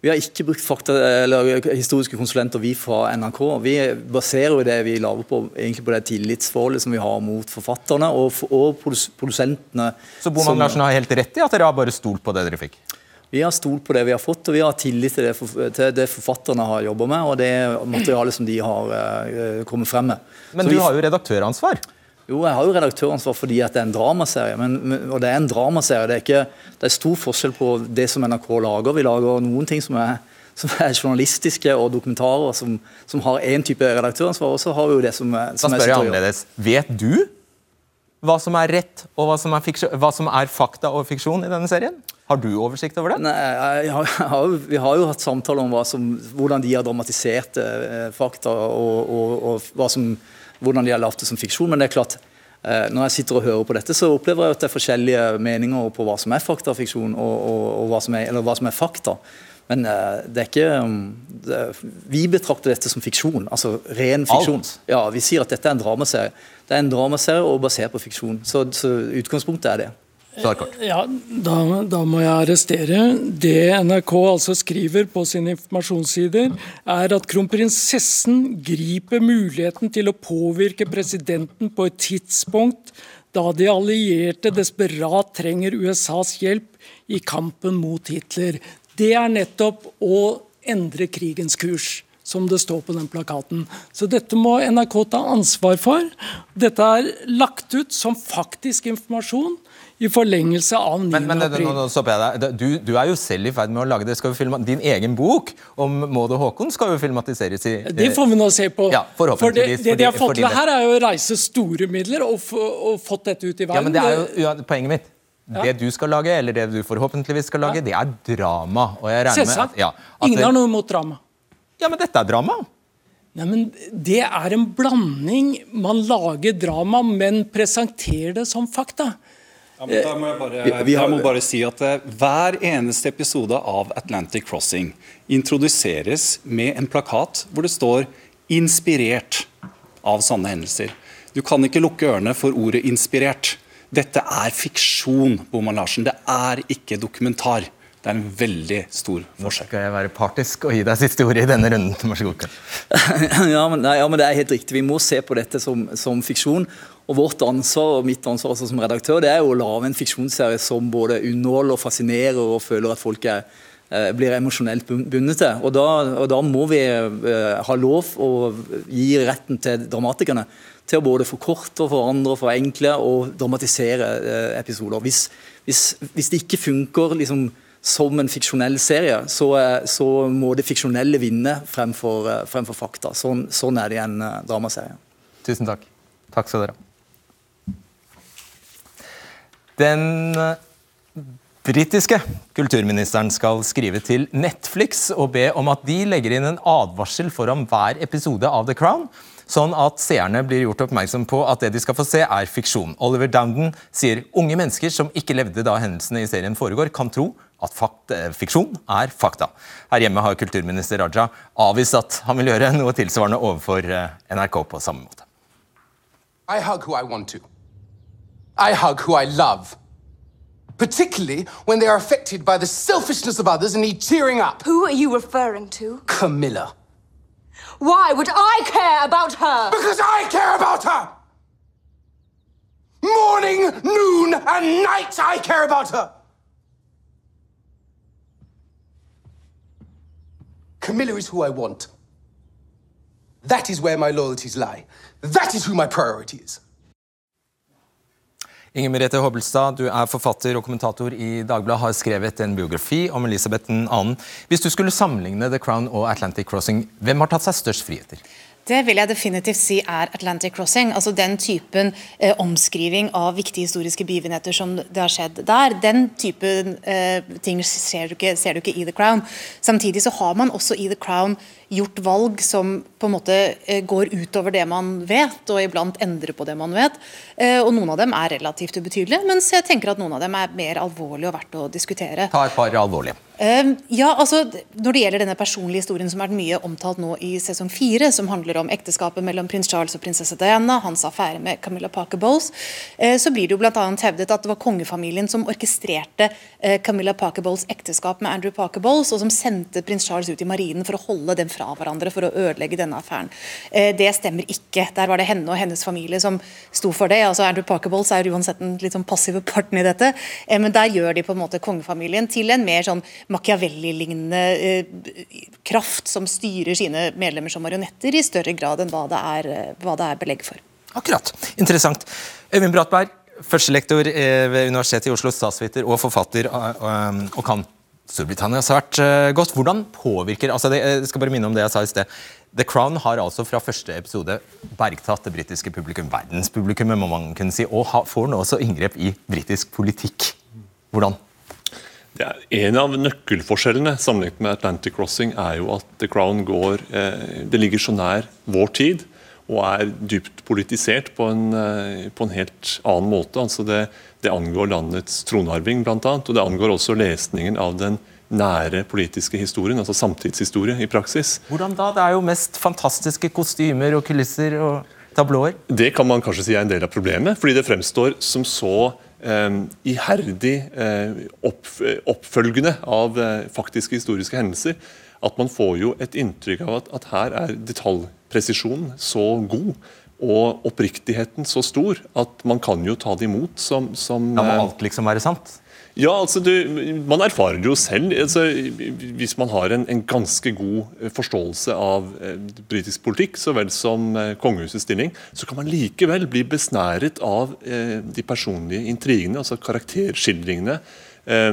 Speaker 10: Vi har ikke brukt fakta, eller historiske konsulenter vi fra NRK. Vi baserer jo det vi lager på egentlig på det tillitsforholdet som vi har mot forfatterne og, og produsentene.
Speaker 2: Så Boman Larsen har helt rett i at dere har bare stolt på det dere fikk?
Speaker 10: Vi har stolt på det vi har fått, og vi har tillit til det, til det forfatterne har jobba med, og det materialet som de har uh, kommet frem med.
Speaker 2: Men Så du vi, har jo redaktøransvar?
Speaker 10: Jo, jeg har jo redaktøransvar fordi at det er en dramaserie. Men, og det er en dramaserie. Det er, ikke, det er stor forskjell på det som NRK lager. Vi lager noen ting som er, som er journalistiske og dokumentarer som, som har én type redaktøransvar, og så har vi jo det som, som
Speaker 2: Da spør jeg annerledes. Vet du hva som er rett, og hva som er, hva som er fakta og fiksjon i denne serien? Har du oversikt over det?
Speaker 10: Nei, jeg har, jeg har, Vi har jo hatt samtaler om som, hvordan de har dramatisert eh, fakta, og, og, og hva som hvordan de har lagd det som fiksjon. Men det er klart, eh, når jeg sitter og hører på dette, så opplever jeg at det er forskjellige meninger på hva som er faktafiksjon, og, og, og hva, som er, eller hva som er fakta. Men uh, det er ikke um, det, Vi betrakter dette som fiksjon. altså ren fiksjon. Alt. Ja, Vi sier at dette er en dramaserie. Det er en dramaserie og basert på fiksjon. Så, så utgangspunktet er det.
Speaker 3: Ja, da, da, må jeg arrestere. Det NRK altså skriver på sine informasjonssider, er at kronprinsessen griper muligheten til å påvirke presidenten på et tidspunkt da de allierte desperat trenger USAs hjelp i kampen mot Hitler. Det er nettopp å endre krigens kurs som det står på den plakaten. Så dette må NRK ta ansvar for. Dette er lagt ut som faktisk informasjon i forlengelse av 9.
Speaker 2: Men, men april. Nå, nå stopper jeg deg. Du, du, er jo selv i ferd med å lage det. Skal vi filme, din egen bok om Maud og Håkon skal jo filmatiseres i
Speaker 3: Det får vi nå se på.
Speaker 2: Ja,
Speaker 3: for det, det de har fått til her, er jo å reise store midler og, og, fått dette ut i verden.
Speaker 2: Ja, men det er jo ja, poenget mitt. Ja. Det du skal lage, eller det du forhåpentligvis skal lage, ja. det er drama. Og jeg Selvsagt.
Speaker 3: ja, Ingen har noe imot drama.
Speaker 2: Ja, men dette er drama.
Speaker 3: Nei, men Det er en blanding. Man lager drama, men presenterer det som fakta.
Speaker 4: Ja, men da må jeg, bare, har, jeg må bare si at uh, Hver eneste episode av Atlantic Crossing introduseres med en plakat hvor det står 'inspirert' av sanne hendelser. Du kan ikke lukke ørene for ordet 'inspirert'. Dette er fiksjon, Boman Larsen. Det er ikke dokumentar. Det er en veldig stor forskjell.
Speaker 2: Nå skal jeg være partisk og gi deg siste ord i denne runden. Vær så god.
Speaker 10: ja, men, nei, ja, men det er helt riktig. Vi må se på dette som, som fiksjon. Og Vårt ansvar og mitt ansvar som redaktør det er jo å lage en fiksjonsserie som både underholder, fascinerer og føler at folk er, eh, blir emosjonelt bundet til. Og da, og da må vi uh, ha lov å gi retten til dramatikerne til å både forkorte, forandre, forenkle og dramatisere uh, episoder. Hvis, hvis, hvis, det ikke funker liksom, som en fiksjonell serie, så, så, må det fiksjonelle vinne fremfor, fremfor fakta. Sånn, sånn, er det i en dramaserie.
Speaker 2: Tusen takk. Takk skal dere ha. Den britiske kulturministeren skal skrive til Netflix og be om at de legger inn en advarsel foran hver episode av The Crown, sånn at seerne blir gjort oppmerksom på at det de skal få se, er fiksjon. Oliver Dowden sier unge mennesker som ikke levde da hendelsene i serien foregår, kan tro at fakt, fiksjon er fakta. Her hjemme har kulturminister Raja avvist at han vil gjøre noe tilsvarende overfor NRK på samme måte.
Speaker 11: I hug who I want to. I hug who I love. Particularly when they are affected by the selfishness of others and need cheering up.
Speaker 12: Who are you referring to?
Speaker 11: Camilla.
Speaker 12: Why would I care about her?
Speaker 11: Because I care about her! Morning, noon, and night I care about her! Camilla is who I want. That is where my loyalties lie. That is who my priority is.
Speaker 2: Inger Merete Hobbelstad, du er forfatter og kommentator i Dagbladet, har skrevet en biografi om Elisabeth 2. Hvis du skulle sammenligne The Crown og Atlantic Crossing, hvem har tatt seg størst friheter?
Speaker 13: Det vil jeg definitivt si er Atlantic Crossing. altså Den typen eh, omskriving av viktige historiske begivenheter som det har skjedd der. Den typen eh, ting ser du, ikke, ser du, ikke, i The Crown. Samtidig så har man også i The Crown gjort valg som på en måte eh, går utover det man vet, og iblant endrer på det man vet. Eh, og Noen av dem er relativt ubetydelige, mens jeg tenker at noen av dem er mer alvorlige og verdt å diskutere.
Speaker 2: Ta et par alvorlige.
Speaker 13: Uh, ja, altså Når det gjelder denne personlige historien som er mye omtalt nå i sesong fire, som handler om ekteskapet mellom prins Charles og prinsesse Diana, hans affære med Camilla Parker Bowles, uh, så blir det jo annet hevdet at det var kongefamilien som orkestrerte uh, Camilla Parker Bowles ekteskap med Andrew Parker Bowles, og som sendte prins Charles ut i marinen for å holde dem fra hverandre for å ødelegge denne affæren. det stemmer ikke. Der var det henne og hennes familie som sto for det. altså Andrew Parker Bowles er uansett en litt sånn passive parten i dette, men der gjør de på en måte kongefamilien til en mer sånn Machiavelli-lignende eh, kraft som styrer sine medlemmer som marionetter, i større grad enn hva det er, eh, hva det er belegg for.
Speaker 2: Akkurat. Interessant. Øyvind Bratberg, førstelektor eh, ved Universitetet i Oslo, statsviter og forfatter, og kan Storbritannia svært godt. Hvordan påvirker altså det, Jeg skal bare minne om det jeg sa i sted. The Crown har altså fra første episode bergtatt det britiske publikum, verdenspublikummet, må man kunne si, og får nå også inngrep i britisk politikk. Hvordan?
Speaker 14: Er en av nøkkelforskjellene sammenlignet med Atlantic Crossing er jo at The Crown går eh, Det ligger så nær vår tid og er dypt politisert på en, eh, på en helt annen måte. Altså det, det angår landets tronarving bl.a., og det angår også lesningen av den nære politiske historien, altså samtidshistorie i praksis.
Speaker 2: Hvordan da? Det er jo mest fantastiske kostymer og kulisser og tablåer.
Speaker 14: Det kan man kanskje si er en del av problemet, fordi det fremstår som så iherdig eh, oppfølgende av eh, faktiske historiske hendelser. At man får jo et inntrykk av at, at her er detaljpresisjonen så god og oppriktigheten så stor at man kan jo ta det imot som, som
Speaker 2: Da Må alt liksom være sant?
Speaker 14: Ja, altså du, Man erfarer jo selv. Altså, hvis man har en, en, ganske god eh, forståelse av eh, britisk politikk, så vel som eh, kongehusets stilling, så kan man likevel bli besnæret av eh, de personlige intrigene, altså karakterskildringene Eh,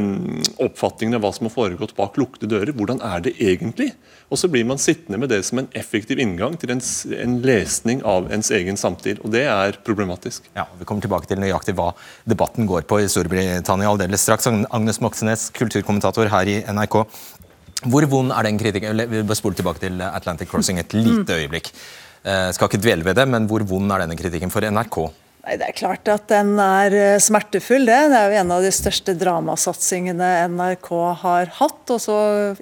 Speaker 14: oppfatningen av hva som har foregått bak lukkede dører. Hvordan er det egentlig? Og så blir man sittende med det som en effektiv inngang til en, en lesning av ens egen samtid. og Det er problematisk.
Speaker 2: Ja, Vi kommer tilbake til nøyaktig hva debatten går på i Storbritannia aldeles straks. Agnes Moxenes, kulturkommentator her i NRK. Hvor vond er den kritikken? Vi bør spole tilbake til Atlantic Crossing et lite mm. øyeblikk. Jeg eh, skal ikke dvele ved det, men hvor vond er denne kritikken for NRK?
Speaker 15: Nei, Det er klart at den er eh, smertefull, det. Det er jo en av de største dramasatsingene NRK har hatt. Og så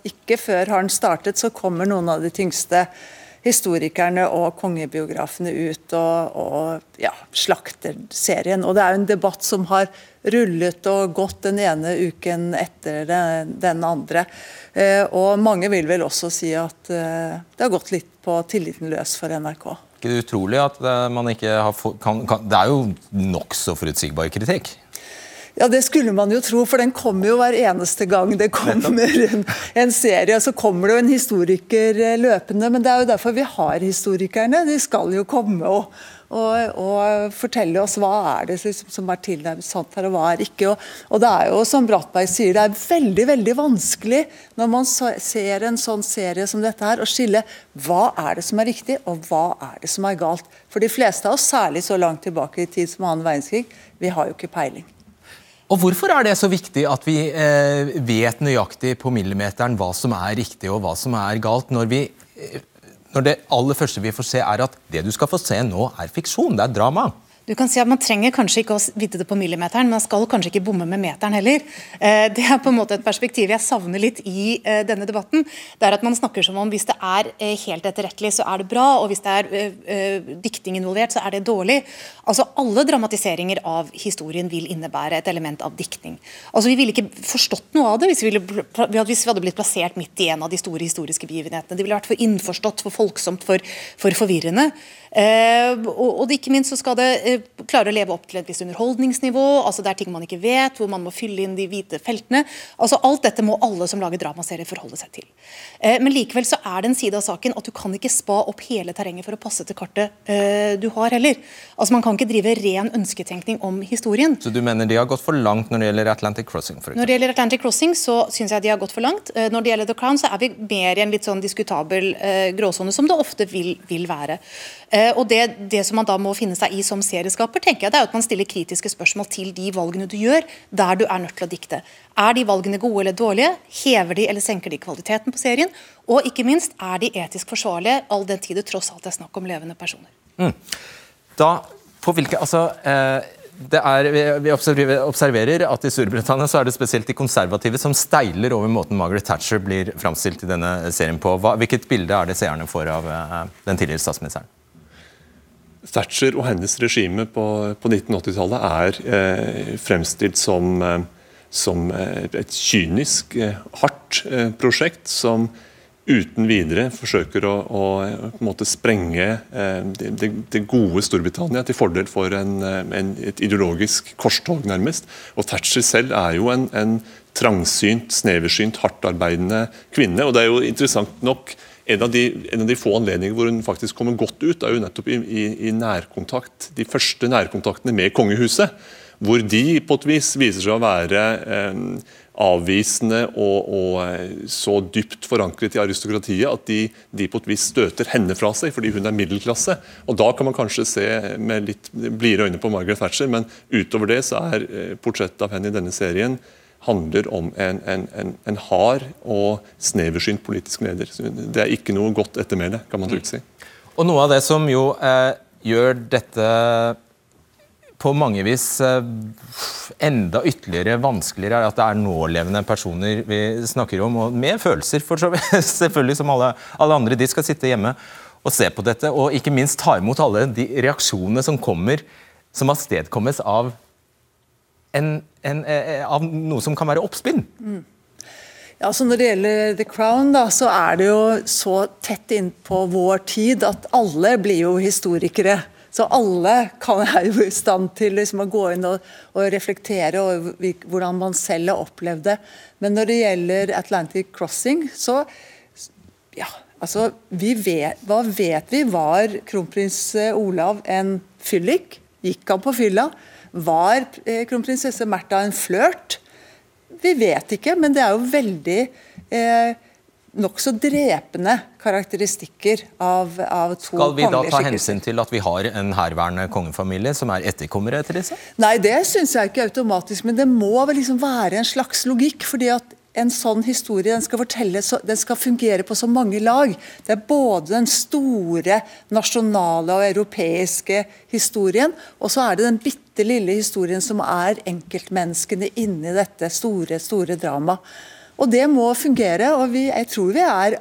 Speaker 15: ikke før har den startet, så kommer noen av de tyngste historikerne og kongebiografene ut og, og ja, slakter serien. Og det er jo en debatt som har rullet og gått den ene uken etter den andre. Eh, og mange vil vel også si at eh, det har gått litt på tilliten løs for NRK
Speaker 2: ikke det utrolig at eh, man ikke har kan, kan, Det er jo nokså forutsigbar kritikk?
Speaker 15: Ja, Det skulle man jo tro, for den kommer jo hver eneste gang det kommer en, en, serie. Så kommer det jo en historiker eh, løpende, men det er jo derfor vi har historikerne. De skal jo komme og, og, og fortelle oss hva er det som er tilnærmet sant her, og hva er ikke. Og, og, det er jo som Brattberg sier, det er veldig veldig vanskelig når man ser en sånn serie som dette her, å skille hva er det som er riktig, og hva er det som er galt. For de fleste av oss, særlig så langt tilbake i tid som annen verdenskrig, vi har jo ikke peiling.
Speaker 2: Og Hvorfor er det så viktig at vi eh, vet nøyaktig på millimeteren hva som er riktig og hva som er galt, når, vi, eh, når det aller første vi får se er at det du skal få se nå er fiksjon, det er drama?
Speaker 13: Du kan si at Man trenger kanskje ikke å vite det på millimeteren, men man skal kanskje ikke bomme med meteren heller. Eh, det er på en måte et perspektiv jeg savner litt i eh, denne debatten. Det er at Man snakker som om hvis det er eh, helt etterrettelig, så er det bra, og hvis det er dikting involvert, så er det dårlig. Altså Alle dramatiseringer av historien vil innebære et element av diktning. Altså Vi ville ikke forstått noe av det hvis vi, ville, hvis vi hadde blitt plassert midt i en av de store historiske begivenhetene. Det ville vært for innforstått, for folksomt, for, for forvirrende. Og, og ikke minst så skal det eh, klare å leve opp til et visst underholdningsnivå. altså Det er ting man ikke vet, hvor man må fylle inn de hvite feltene. altså Alt dette må alle som lager dramaserier forholde seg til. Eh, men likevel så er det en side av saken at du kan ikke spa opp hele terrenget for å passe til kartet du har heller. Altså Man kan ikke drive ren ønsketenkning om historien.
Speaker 2: Så du mener de har gått for langt når det gjelder Atlantic Crossing? For
Speaker 13: når det gjelder Atlantic Crossing så syns jeg de har gått for langt. Når det gjelder The Crown så er vi mer i en litt sånn diskutabel gråsone, som det ofte vil, vil være. Eh, og det, det, som man da må finne seg i som serieskaper, tenker jeg, det er at man stiller kritiske spørsmål til de valgene du gjør, der du er nødt til å dikte. Er de valgene gode eller dårlige? Hever de eller senker de kvaliteten på serien? Og ikke minst, er de etisk forsvarlige, all den tid det tross alt er snakk om levende personer?
Speaker 2: Mm. Da, på hvilke, altså... Eh er, vi observerer at i Storbritannia så er det spesielt de konservative som steiler over måten Margaret Thatcher blir framstilt i denne serien på. Hva, hvilket bilde er det seerne får av uh, den tidligere statsministeren?
Speaker 14: Thatcher og hennes regime på, på 1980-tallet er eh, fremstilt som, eh, som eh, et kynisk, hardt prosjekt som uten videre forsøker å, å sprenge det, det, gode Storbritannia til fordel for en, en, et ideologisk korstog, nærmest. Og Thatcher selv er jo en, en trangsynt, sneversynt, hardtarbeidende kvinne. og det er jo interessant nok en av, de, en av, de, få anledninger hvor hun faktisk kommer godt ut, er jo nettopp i, i, i, nærkontakt. De første nærkontaktene med kongehuset. Hvor de på et vis viser seg å være eh, avvisende og, og, eh, så dypt forankret i aristokratiet at de, de, på et vis støter henne fra seg fordi hun er middelklasse. Og Da kan man kanskje se med litt blidere øyne på Margaret Thatcher, men utover det så er eh, portrettet av henne i denne serien handler om en, en, en, en hard og sneversynt politisk leder. Det er ikke noe godt ettermæle, kan man trygt si.
Speaker 2: Og Noe av det som jo eh, gjør dette på mange vis eh, enda ytterligere vanskeligere, er at det er nålevende personer vi snakker om, og med følelser, for så vidt, selvfølgelig som alle, alle andre. De skal sitte hjemme og se på dette, og ikke minst ta imot alle de reaksjonene som kommer, som avstedkommes av en, en, eh, av noe som kan være oppspinn. Mm.
Speaker 15: Ja, så Når det gjelder The Crown, da, så er det jo så tett innpå vår tid at alle blir jo historikere. Så alle kan, er jo i stand til liksom, å gå inn og, og reflektere over hvordan man selv har opplevd det. Men når det gjelder Atlantic Crossing, så ja, altså, vet, Hva vet vi? Var kronprins Olav en fyllik? Gikk han på fylla? Var eh, kronprinsesse Märtha en flørt? Vi vet ikke, men det er jo veldig eh, nokså drepende karakteristikker av, av to
Speaker 2: Skal vi da ta hensyn til at vi har en herværende kongefamilie som er etterkommere etter disse?
Speaker 15: Nei, det syns jeg ikke automatisk, men det må vel liksom være en slags logikk. fordi at en sånn historie den skal, fortelle, den skal fungere på så mange lag. Det er både den store nasjonale og europeiske historien, og så er det den bitte lille historien som er enkeltmenneskene inni dette store, store dramaet. Og det må fungere. og vi, jeg tror vi, er,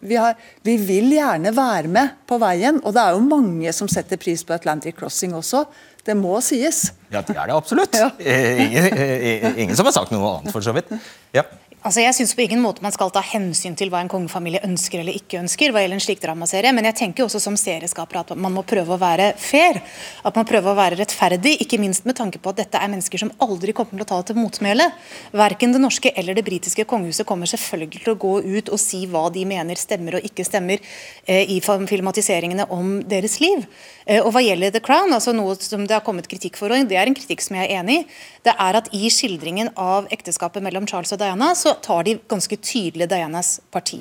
Speaker 15: vi, har, vi, vil gjerne være med på veien. Og det er jo mange som setter pris på Atlantic Crossing også. Det må sies.
Speaker 2: Ja, det er det absolutt. Ja. Ingen, ingen, som har sagt noe annet, for så vidt. Ja.
Speaker 13: Altså jeg synes på ingen måte man skal ta hensyn til hva en kongefamilie ønsker eller ikke ønsker. hva gjelder en slik dramaserie, Men jeg tenker også som serieskaper at man må prøve å være fair. At man prøver å være rettferdig, ikke minst med tanke på at dette er mennesker som aldri kommer til å ta det til motmæle. Verken det norske eller det britiske kongehuset kommer selvfølgelig til å gå ut og si hva de mener stemmer og ikke stemmer eh, i filmatiseringene om deres liv. Eh, og hva gjelder The Crown, altså noe som det har kommet kritikk for, og det er en kritikk som jeg er enig i, det er at i skildringen av ekteskapet mellom Charles og Diana, så tar de ganske tydelig Dianas parti.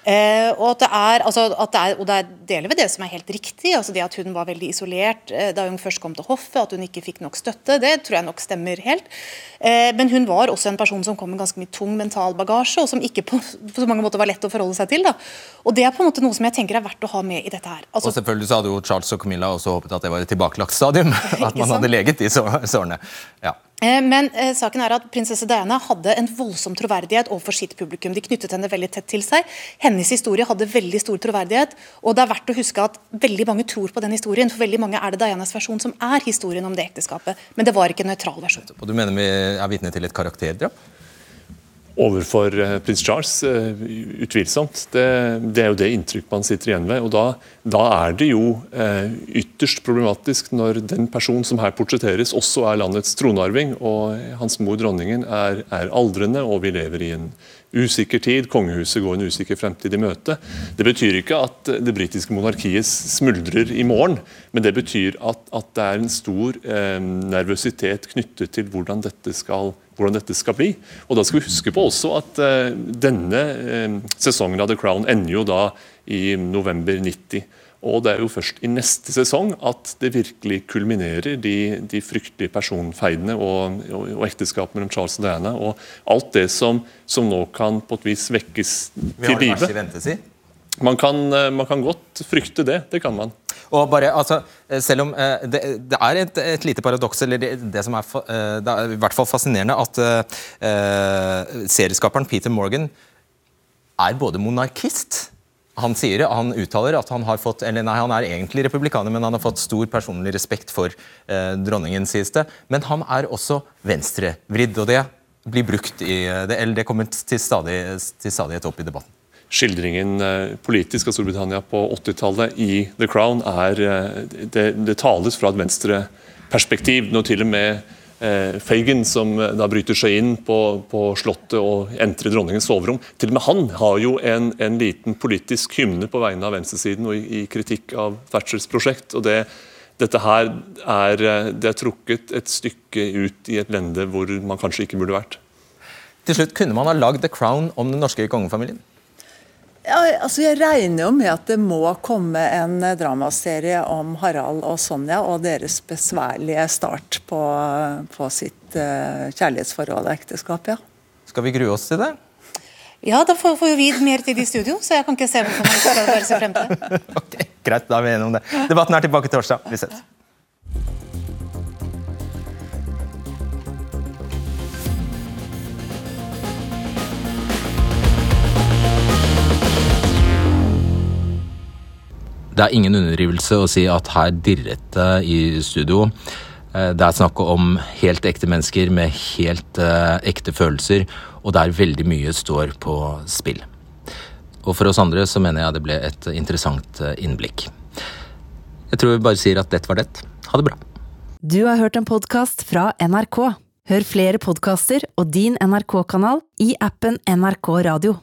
Speaker 13: Eh, og, at det er, altså, at det er, og det er deler ved det som er helt riktig. altså det At hun var veldig isolert eh, da hun først kom til hoffet, at hun ikke fikk nok støtte. Det tror jeg nok stemmer helt. Eh, men hun var også en person som kom med ganske mye tung mental bagasje, og som ikke på, på så mange måter var lett å forholde seg til. da. Og Det er på en måte noe som jeg tenker er verdt å ha med i dette her.
Speaker 2: Altså, og selvfølgelig så hadde jo Charles og Camilla også håpet at det var et tilbakelagt stadium. At man hadde leget de sårene. Ja.
Speaker 13: Eh, men eh, saken er at prinsesse Diana hadde en voldsom troverdighet overfor sitt publikum. De knyttet henne veldig tett til seg. Hennes historie hadde veldig stor troverdighet. Og det er verdt å huske at veldig mange tror på den historien. For veldig mange er det Dianas versjon som er historien om det ekteskapet. Men det var ikke en nøytral versjon.
Speaker 2: Og du mener vi er vitne til et karakterdrap?
Speaker 14: overfor eh, prins Charles, eh, utvilsomt. Det, det, er jo det inntrykk man sitter igjen ved. og Da, da er det jo eh, ytterst problematisk når den personen som her portretteres, også er landets tronarving, og hans mor dronningen er, er aldrende, og vi lever i en usikker tid. Kongehuset går en usikker fremtid i møte. Det betyr ikke at det britiske monarkiet smuldrer i morgen, men det betyr at, at det er en stor eh, nervøsitet knyttet til hvordan dette skal hvordan dette skal bli. Og da skal vi huske på også at eh, denne eh, sesongen av The Crown ender jo da i november 90. Og det er jo først i neste sesong at det virkelig kulminerer, de, de fryktelige personfeidene og, og, og ekteskapet mellom Charles og Diana. Og alt det som, som nå kan på et vis vekkes til live. Man kan, eh, man kan godt frykte det. Det kan man.
Speaker 2: Og bare, altså, selv om uh, det, det, er et, et lite paradoks, eller det, det, som er, det er i hvert fall fascinerende, at uh, serieskaperen Peter Morgan er både monarkist han sier han uttaler at han har fått eller nei, han er egentlig republikaner, men han har fått stor personlig respekt for eh, dronningen, sies det. Men han er også venstrevridd, og det blir brukt i, det, eller det kommer til, stadig, til stadighet opp i debatten
Speaker 14: skildringen eh, politisk av Storbritannia på 80-tallet i The Crown er eh, det, det tales fra et venstreperspektiv. Når til og med eh, Fagan, som da bryter seg inn på, på Slottet og entrer dronningens soverom, til og med han har jo en, en liten politisk hymne på vegne av venstresiden og i, i kritikk av Thatchers prosjekt. og det dette her er, det er trukket et stykke ut i et lende hvor man kanskje ikke burde vært.
Speaker 2: Til slutt, Kunne man ha lagd The Crown om den norske kongefamilien?
Speaker 15: Ja, altså Jeg regner jo med at det må komme en dramaserie om Harald og Sonja og deres besværlige start på, på sitt uh, kjærlighetsforhold og ekteskap. ja.
Speaker 2: Skal vi grue oss til det?
Speaker 13: Ja, da får, får vi mer tid i studio, så jeg kan ikke se hvorfor man skal bare se frem til.
Speaker 2: ok, Greit, da er vi enige om det. Debatten er tilbake torsdag. Vi ses. Det er ingen underdrivelse å si at her dirret det i studio. Eh, det er snakk om helt ekte mennesker med helt uh, ekte følelser, og der veldig mye står på spill. Og for oss andre så mener jeg det ble et interessant eh, innblikk. Jeg tror vi bare sier at dette var det. Ha det bra.
Speaker 1: Du har hørt en podkast fra NRK. Hør flere podkaster og din NRK-kanal i appen NRK Radio.